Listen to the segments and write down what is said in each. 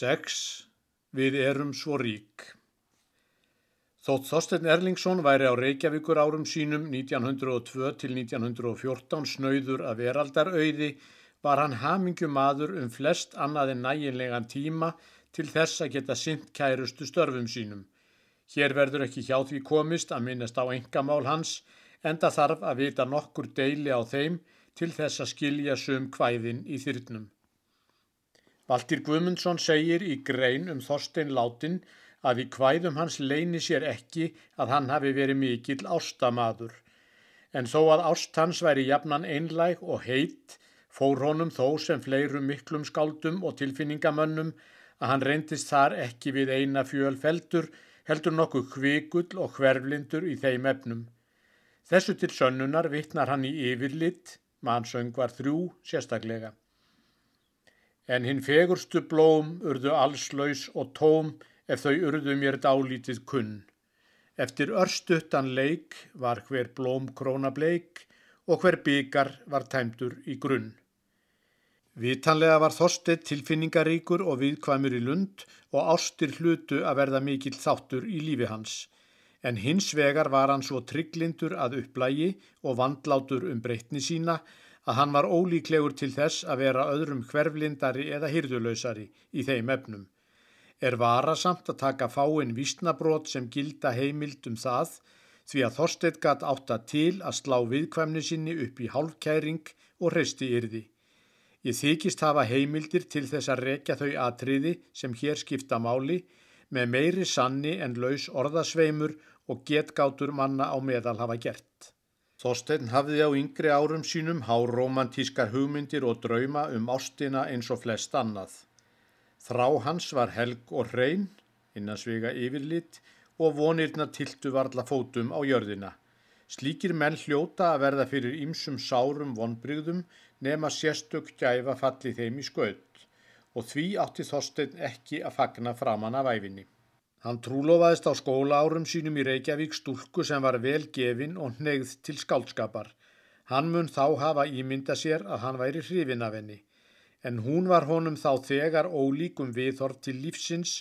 6. Við erum svo rík. Þótt Þorstein Erlingsson væri á Reykjavíkur árum sínum 1902 til 1914 snauður að veraldarauði var hann hamingjumadur um flest annað en næginlegan tíma til þess að geta sint kærustu störfum sínum. Hér verður ekki hjá því komist að minnast á engamál hans enda þarf að vita nokkur deili á þeim til þess að skilja sum kvæðin í þyrnum. Valdir Guðmundsson segir í grein um Þorstein Látin að í kvæðum hans leini sér ekki að hann hafi verið mikill ástamaður. En þó að ást hans væri jafnan einlæg og heit, fór honum þó sem fleirum miklum skáldum og tilfinningamönnum að hann reyndist þar ekki við eina fjöl feldur, heldur nokkuð hvigull og hverflindur í þeim efnum. Þessu til sönnunar vittnar hann í yfirlitt, mannsöngvar þrjú sérstaklega. En hinn fegurstu blóm urðu allslaus og tóm ef þau urðu mér dálítið kunn. Eftir örstuttan leik var hver blóm króna bleik og hver byggar var tæmdur í grunn. Vitanlega var Þorstedt tilfinningaríkur og viðkvæmur í lund og ástir hlutu að verða mikill þáttur í lífi hans. En hins vegar var hann svo trygglindur að upplægi og vandlátur um breytni sína að hann var ólíklegur til þess að vera öðrum hverflindari eða hyrðulösari í þeim efnum. Er varasamt að taka fáinn vísnabrót sem gilda heimild um það því að Þorstedt gatt átta til að slá viðkvæmni sinni upp í hálfkæring og hreisti yrði. Ég þykist hafa heimildir til þess að rekja þau atriði sem hér skipta máli með meiri sanni en laus orðasveimur og getgátur manna á meðal hafa gert. Þorstein hafði á yngri árum sínum háromantískar hugmyndir og drauma um ástina eins og flest annað. Þrá hans var helg og hrein, innansvega yfirlitt og vonirna tiltu varla fótum á jörðina. Slíkir menn hljóta að verða fyrir ýmsum sárum vonbrygðum nema sérstök gæfa falli þeim í skaut og því átti Þorstein ekki að fagna framann af æfinni. Hann trúlofaðist á skóla árum sínum í Reykjavík stúlku sem var vel gefin og hnegð til skálskapar. Hann mun þá hafa ímynda sér að hann væri hrifin af henni, en hún var honum þá þegar ólíkum viðhort til lífsins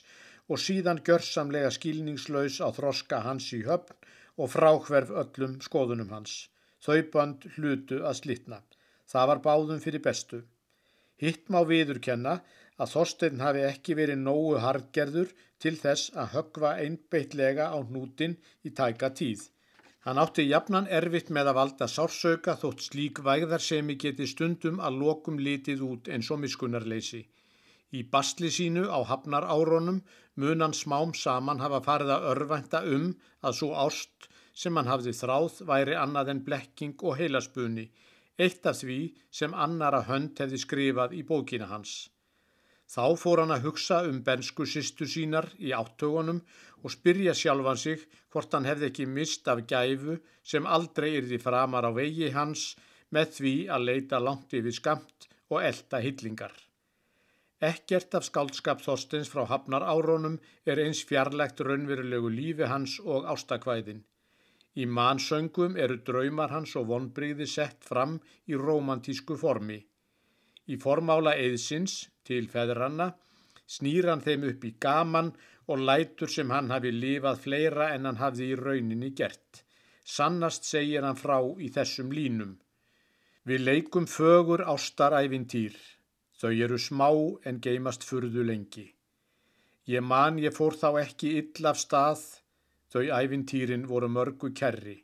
og síðan gjörsamlega skilningslaus á þroska hans í höfn og fráhverf öllum skoðunum hans. Þau band hlutu að slitna. Það var báðum fyrir bestu. Hitt má viðurkenna að Þorstein hafi ekki verið nógu hardgerður til þess að högva einbeitlega á hnútin í tæka tíð. Hann átti jafnan erfitt með að valda sársauka þótt slík vægðarsemi geti stundum að lokum litið út eins og miskunarleysi. Í basli sínu á hafnar áronum mun hann smám saman hafa farið að örvænta um að svo ást sem hann hafði þráð væri annað en blekking og heilaspunni, eitt af því sem annara hönd hefði skrifað í bókina hans. Þá fór hann að hugsa um bensku sýstu sínar í áttögunum og spyrja sjálfan sig hvort hann hefði ekki mist af gæfu sem aldrei yrði framar á vegi hans með því að leita langt yfir skamt og elda hillingar. Ekkert af skáldskap Þorstins frá hafnar árónum er eins fjarlægt raunverulegu lífi hans og ástakvæðin. Í mannsöngum eru draumar hans og vonbreyði sett fram í romantísku formi. Í formála eðsins til feðranna snýr hann þeim upp í gaman og lætur sem hann hafi lifað fleira en hann hafði í rauninni gert. Sannast segir hann frá í þessum línum. Við leikum fögur ástaræfintýr. Þau eru smá en geimast furðu lengi. Ég man ég fór þá ekki ill af stað Þau æfintýrin voru mörgu kerri,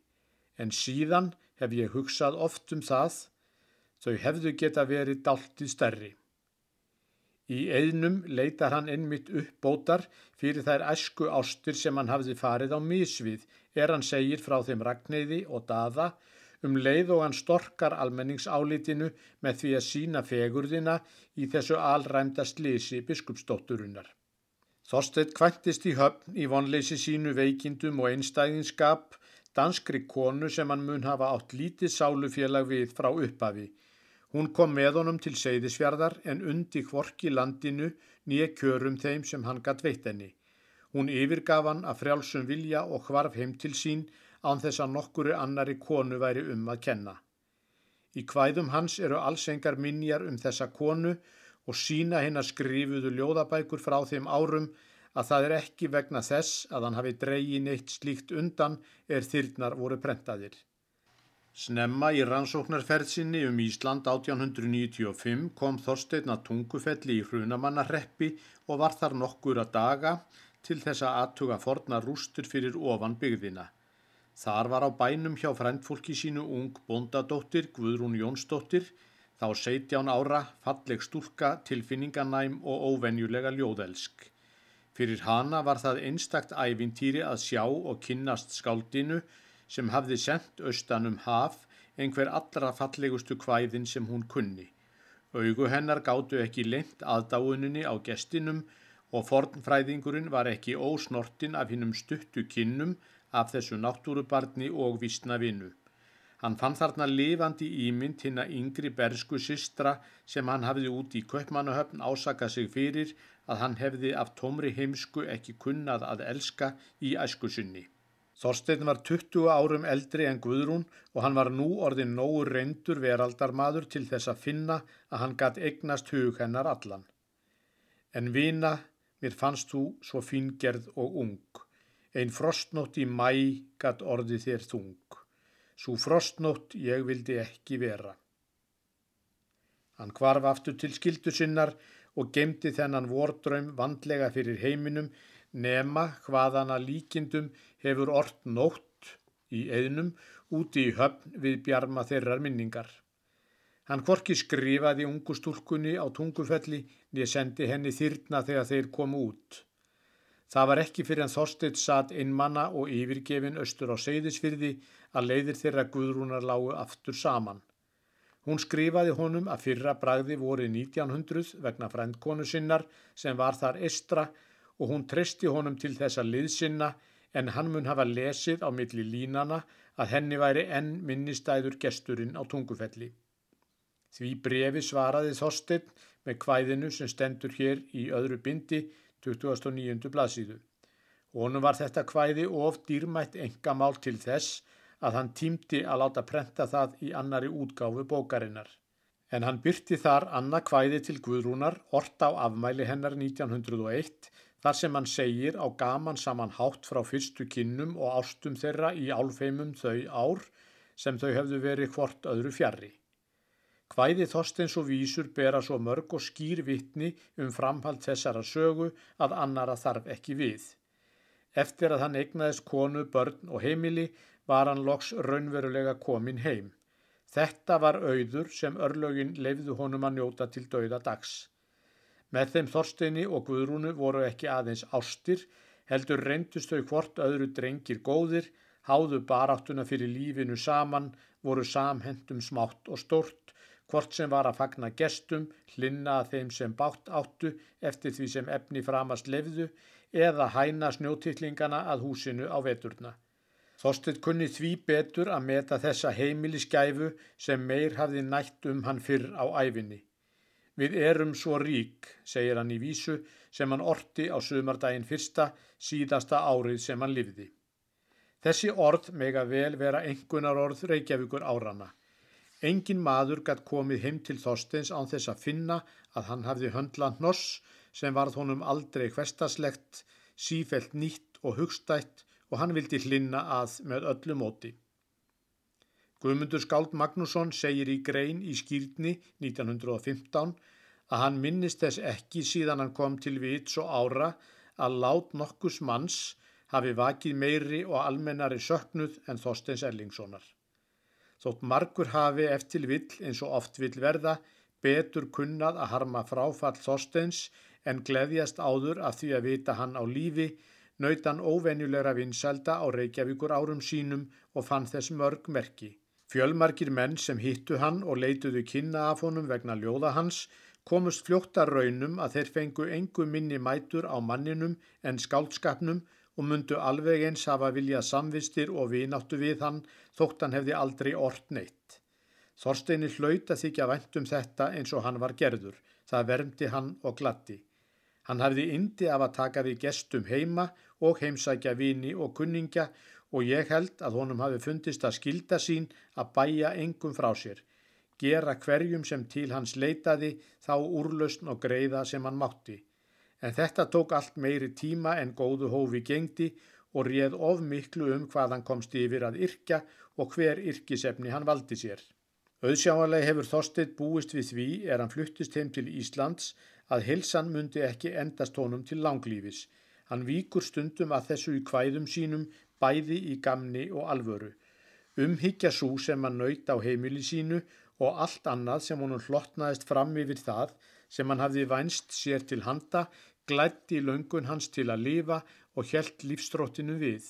en síðan hef ég hugsað oft um það, þau hefðu geta verið daltið stærri. Í eðnum leitar hann einmitt uppbótar fyrir þær æsku ástur sem hann hafði farið á misvið, er hann segir frá þeim ragneiði og daða, um leið og hann storkar almenningsálitinu með því að sína fegurðina í þessu alræmda slisi biskupsdótturinnar. Þorstedt kvæntist í höfn í vonleysi sínu veikindum og einstæðinskap danskri konu sem hann mun hafa átt lítið sálufélag við frá upphafi. Hún kom með honum til Seyðisfjardar en undi hvorki landinu nýja kjörum þeim sem hann gatt veit henni. Hún yfirgaf hann að frjálsum vilja og hvarf heim til sín án þess að nokkuru annari konu væri um að kenna. Í kvæðum hans eru allsengar minjar um þessa konu og sína hinn að skrifuðu ljóðabækur frá þeim árum að það er ekki vegna þess að hann hafi dreygin eitt slíkt undan er þyrnar voru prentaðir. Snemma í rannsóknarferðsinni um Ísland 1895 kom Þorstein að tungufelli í hrunamannarreppi og var þar nokkur að daga til þess að aðtuga forna rústur fyrir ofan byggðina. Þar var á bænum hjá frendfólki sínu ung bondadóttir Guðrún Jónsdóttir, þá 17 ára, falleg stúlka, tilfinninganæm og óvenjulega ljóðelsk. Fyrir hana var það einstakt ævintýri að sjá og kynnast skáldinu sem hafði sendt austanum haf einhver allra fallegustu kvæðin sem hún kunni. Augu hennar gáttu ekki lengt aðdáuninni á gestinum og fornfræðingurinn var ekki ósnortin af hinnum stuttu kinnum af þessu náttúrubarni og vísna vinnu. Hann fann þarna lifandi ímynd hinn að yngri bersku sistra sem hann hafði út í köpmannahöfn ásaka sig fyrir að hann hefði af tómri heimsku ekki kunnað að elska í æskusunni. Þorstein var 20 árum eldri en Guðrún og hann var nú orðin nógu reyndur veraldarmadur til þess að finna að hann gatt eignast hug hennar allan. En vina, mér fannst þú svo fingerð og ung. Einn frostnótt í mæ gatt orði þér þung. Svo frostnótt ég vildi ekki vera. Hann kvarf aftur til skildu sinnar og gemdi þennan vordraum vandlega fyrir heiminum nema hvaðana líkindum hefur ort nótt í eðnum úti í höfn við bjarma þeirrar minningar. Hann korki skrifaði ungu stúlkunni á tungufelli nýja sendi henni þyrna þegar þeir komu út. Það var ekki fyrir en Þorstedt satt innmanna og yfirgefin austur á Seyðisfyrði að leiðir þeirra Guðrúnar lágu aftur saman. Hún skrifaði honum að fyrra bragði voru 1900 vegna frendkonu sinnar sem var þar estra og hún treysti honum til þessa liðsinna en hann mun hafa lesið á milli línana að henni væri enn minnistæður gesturinn á tungufelli. Því brefi svaraði Þorstedt með kvæðinu sem stendur hér í öðru bindi 29. blaðsíðu. Honum var þetta kvæði of dýrmætt engamál til þess að hann týmdi að láta prenta það í annari útgáfu bókarinnar. En hann byrti þar annað kvæði til Guðrúnar, orta á afmæli hennar 1901, þar sem hann segir á gaman saman hátt frá fyrstu kinnum og ástum þeirra í álfeimum þau ár sem þau hefðu verið hvort öðru fjarrri. Hvæði Þorsteins og vísur bera svo mörg og skýr vittni um framhald þessara sögu að annara þarf ekki við. Eftir að hann egnaðist konu, börn og heimili var hann loks raunverulega komin heim. Þetta var auður sem örlögin leifðu honum að njóta til dauða dags. Með þeim Þorsteini og Guðrúnu voru ekki aðeins ástir, heldur reyndust þau hvort öðru drengir góðir, háðu baráttuna fyrir lífinu saman, voru samhendum smátt og stort hvort sem var að fagna gestum, hlinna að þeim sem bátt áttu eftir því sem efni framast lefðu eða hæna snjótillingana að húsinu á veturna. Þorstedt kunni því betur að meta þessa heimiliskæfu sem meir hafði nætt um hann fyrr á æfinni. Við erum svo rík, segir hann í vísu, sem hann orti á sömardaginn fyrsta síðasta árið sem hann livði. Þessi orð mega vel vera engunar orð Reykjavíkur árana. Engin maður gætt komið heim til Þorsteins án þess að finna að hann hafði höndland noss sem varð honum aldrei hverstaslegt, sífelt nýtt og hugstætt og hann vildi hlinna að með öllu móti. Guðmundur Skáld Magnússon segir í grein í skýrni 1915 að hann minnist þess ekki síðan hann kom til vits og ára að lát nokkus manns hafi vakið meiri og almennari söknuð en Þorsteins Erlingssonar. Þótt margur hafi eftir vill eins og oft vill verða betur kunnað að harma fráfall Þorsteins en gleðjast áður af því að vita hann á lífi, nautan óvenjulegra vinsælda á Reykjavíkur árum sínum og fann þess mörg merki. Fjölmarkir menn sem hittu hann og leituðu kynna af honum vegna ljóða hans komust fljóttar raunum að þeir fengu engu minni mætur á manninum en skáldskapnum og mundu alveg eins hafa viljað samvistir og vináttu við hann þótt hann hefði aldrei ort neitt. Þorsteini hlaut að þykja vendum þetta eins og hann var gerður. Það vermdi hann og glatti. Hann hafði indi af að taka við gestum heima og heimsækja vini og kunningja og ég held að honum hafi fundist að skilda sín að bæja engum frá sér. gera hverjum sem til hans leitaði þá úrlausn og greiða sem hann mátti. En þetta tók allt meiri tíma en góðu hófi gengdi og réð of miklu um hvað hann komst yfir að yrkja og hver yrkisefni hann valdi sér. Auðsjáanlega hefur Þorstedt búist við því er hann fluttist heim til Íslands að hilsan myndi ekki endast honum til langlífis. Hann víkur stundum að þessu í kvæðum sínum bæði í gamni og alvöru. Umhyggja svo sem hann naut á heimili sínu og allt annað sem honum hlottnaðist fram yfir það sem hann hafði vænst sér til handa, glætti löngun hans til að lifa og helt lífstróttinu við.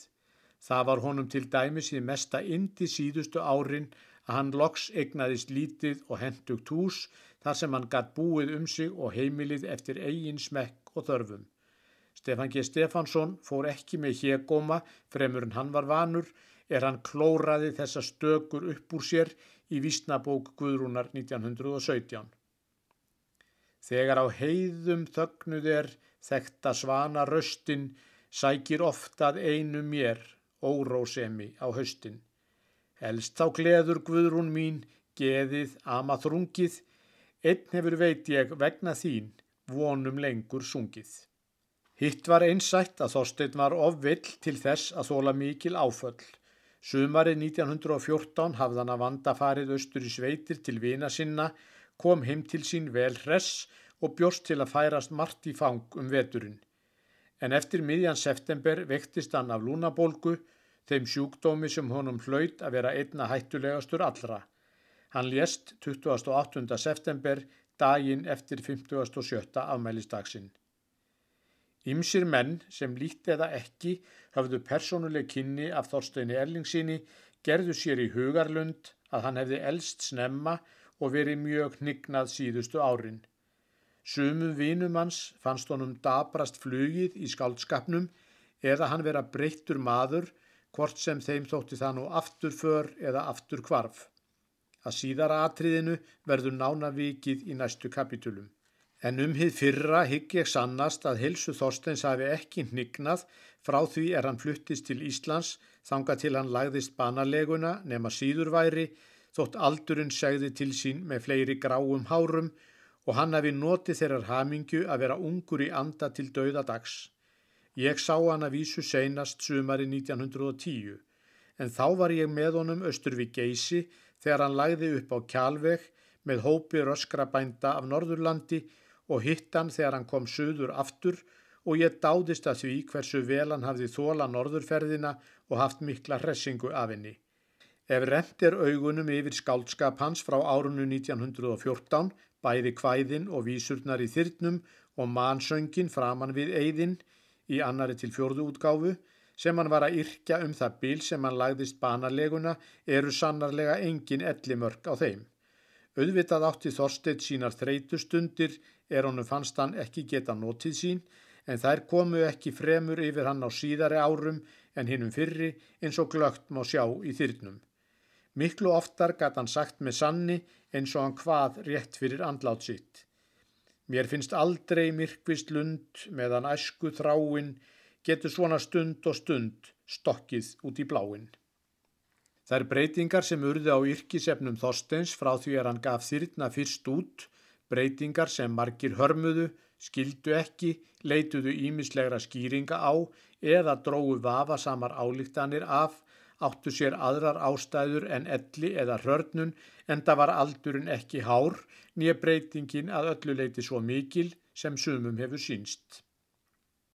Það var honum til dæmis í mesta indi síðustu árin að hann loks egnaðist lítið og hendugt hús þar sem hann gatt búið um sig og heimilið eftir eigin smekk og þörfum. Stefan G. Stefansson fór ekki með hégóma fremur en hann var vanur er hann klóraði þessa stökur upp úr sér í Vísnabók Guðrúnar 1917. Þegar á heiðum þögnuð er þekta svana röstin sækir oftað einu mér órósemi á höstin. Helst þá gleður Guðrún mín, geðið, amaþrungið, einn hefur veit ég vegna þín, vonum lengur sungið. Hitt var einsætt að Þorstein var ofvill til þess að þóla mikil áföll. Sumarið 1914 hafði hann að vanda farið austur í sveitir til vina sinna, kom heim til sín vel hress og bjórst til að færast margt í fang um veturinn. En eftir miðjan september vektist hann af lúnabólgu, þeim sjúkdómi sem honum hlaut að vera einna hættulegastur allra. Hann lést 28. september, daginn eftir 57. afmælistagsinn. Ymsir menn sem líkt eða ekki hafðu persónuleg kynni af Þorsteini Erlingsinni gerðu sér í hugarlund að hann hefði elst snemma og verið mjög hnignað síðustu árin. Sumum vinum hans fannst honum dabrast flugið í skaldskapnum eða hann vera breyttur maður hvort sem þeim þótti það nú aftur för eða aftur kvarf. Að síðara atriðinu verður nána vikið í næstu kapitulum. En um hið fyrra hygg ég sannast að Hilsu Þorsteins hafi ekki hnignað frá því er hann fluttist til Íslands þanga til hann lagðist banaleguna nema síðurværi þótt aldurinn segði til sín með fleiri gráum hárum og hann hafi notið þeirrar hamingju að vera ungur í anda til dauðadags. Ég sá hann að vísu seinast sumari 1910 en þá var ég með honum austur við geysi þegar hann lagði upp á kjálveg með hópi röskra bænda af Norðurlandi og hitt hann þegar hann kom söður aftur og ég dáðist að því hversu vel hann hafði þóla norðurferðina og haft mikla hressingu af henni. Ef rent er augunum yfir skáldskap hans frá árunnu 1914, bæði kvæðin og vísurnar í þyrnum og mannsöngin framann við eigðin í annari til fjörðu útgáfu, sem hann var að yrkja um það bíl sem hann lagðist banaleguna, eru sannarlega engin ellimörk á þeim. Auðvitað átti Þorsteit sínar þreytustundir er honum fannst hann ekki geta notið sín en þær komu ekki fremur yfir hann á síðari árum en hinnum fyrri eins og glögt má sjá í þyrnum. Miklu oftar gæti hann sagt með sanni eins og hann hvað rétt fyrir andlátt sitt. Mér finnst aldrei myrkvist lund meðan æsku þráin getur svona stund og stund stokkið út í bláin. Þær breytingar sem urði á yrkisefnum Þorsteins frá því að hann gaf þyrna fyrst út, breytingar sem margir hörmuðu, skildu ekki, leituðu ímislegra skýringa á eða dróðu vafasamar álíktanir af, áttu sér aðrar ástæður en elli eða hörnun en það var aldurinn ekki hár, nýja breytingin að öllu leiti svo mikil sem sumum hefur sínst.